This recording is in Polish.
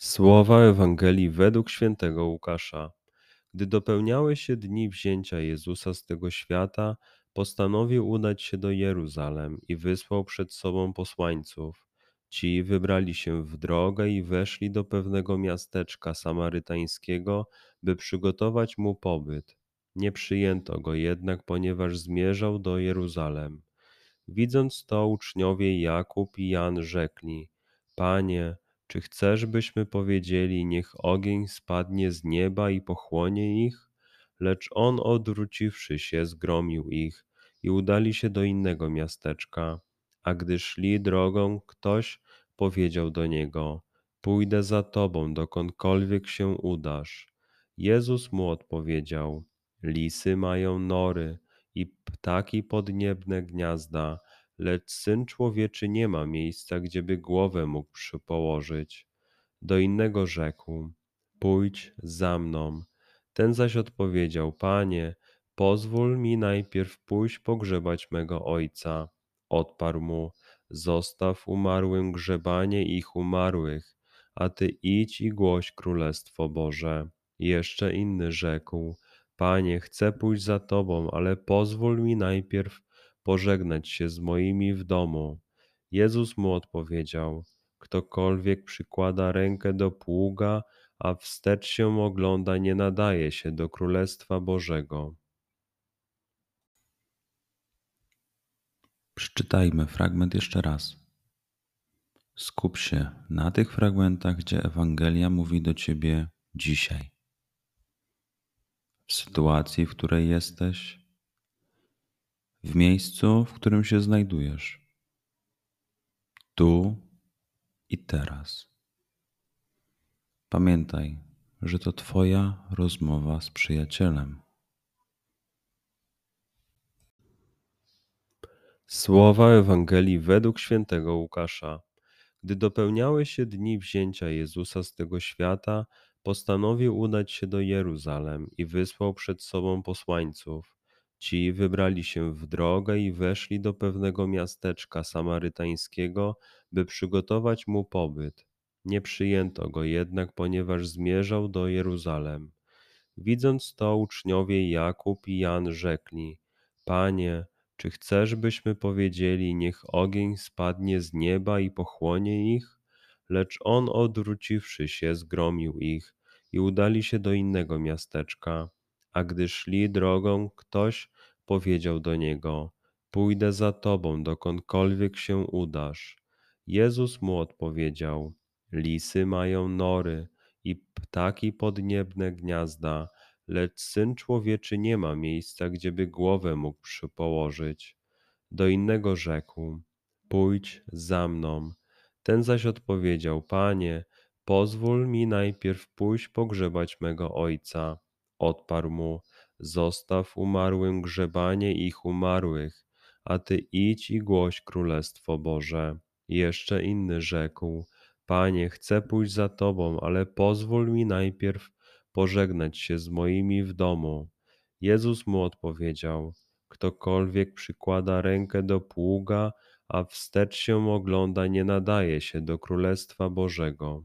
Słowa Ewangelii według świętego Łukasza. Gdy dopełniały się dni wzięcia Jezusa z tego świata, postanowił udać się do Jeruzalem i wysłał przed sobą posłańców. Ci wybrali się w drogę i weszli do pewnego miasteczka samarytańskiego, by przygotować mu pobyt. Nie przyjęto go jednak, ponieważ zmierzał do Jeruzalem. Widząc to, uczniowie Jakub i Jan rzekli: Panie, czy chcesz, byśmy powiedzieli, niech ogień spadnie z nieba i pochłonie ich? Lecz on, odwróciwszy się, zgromił ich i udali się do innego miasteczka. A gdy szli drogą, ktoś powiedział do niego: Pójdę za tobą, dokądkolwiek się udasz. Jezus mu odpowiedział: Lisy mają nory i ptaki podniebne gniazda lecz syn człowieczy nie ma miejsca, gdzieby głowę mógł przypołożyć. Do innego rzekł: Pójdź za mną. Ten zaś odpowiedział: Panie, pozwól mi najpierw pójść pogrzebać mego ojca. Odparł mu: Zostaw umarłym grzebanie ich umarłych, a ty idź i głoś królestwo Boże. Jeszcze inny rzekł: Panie, chcę pójść za tobą, ale pozwól mi najpierw pożegnać się z moimi w domu. Jezus mu odpowiedział: Ktokolwiek przykłada rękę do pługa, a wstecz się ogląda, nie nadaje się do Królestwa Bożego. Przeczytajmy fragment jeszcze raz. Skup się na tych fragmentach, gdzie Ewangelia mówi do ciebie dzisiaj. W sytuacji, w której jesteś, w miejscu, w którym się znajdujesz, tu i teraz. Pamiętaj, że to Twoja rozmowa z przyjacielem. Słowa Ewangelii według świętego Łukasza. Gdy dopełniały się dni wzięcia Jezusa z tego świata, postanowił udać się do Jeruzalem i wysłał przed sobą posłańców. Ci wybrali się w drogę i weszli do pewnego miasteczka samarytańskiego, by przygotować mu pobyt. Nie przyjęto go jednak, ponieważ zmierzał do Jeruzalem. Widząc to, uczniowie Jakub i Jan rzekli: Panie, czy chcesz, byśmy powiedzieli, niech ogień spadnie z nieba i pochłonie ich? Lecz on, odwróciwszy się, zgromił ich i udali się do innego miasteczka a gdy szli drogą, ktoś powiedział do niego: Pójdę za tobą, dokądkolwiek się udasz. Jezus mu odpowiedział: Lisy mają nory i ptaki podniebne gniazda, lecz syn człowieczy nie ma miejsca, gdzieby głowę mógł przypołożyć. Do innego rzekł: Pójdź za mną. Ten zaś odpowiedział: Panie, pozwól mi najpierw pójść pogrzebać mego ojca. Odparł mu: Zostaw umarłym grzebanie ich umarłych, a ty idź i głoś królestwo Boże. Jeszcze inny rzekł: Panie, chcę pójść za tobą, ale pozwól mi najpierw pożegnać się z moimi w domu. Jezus mu odpowiedział: Ktokolwiek przykłada rękę do pługa, a wstecz się ogląda, nie nadaje się do Królestwa Bożego.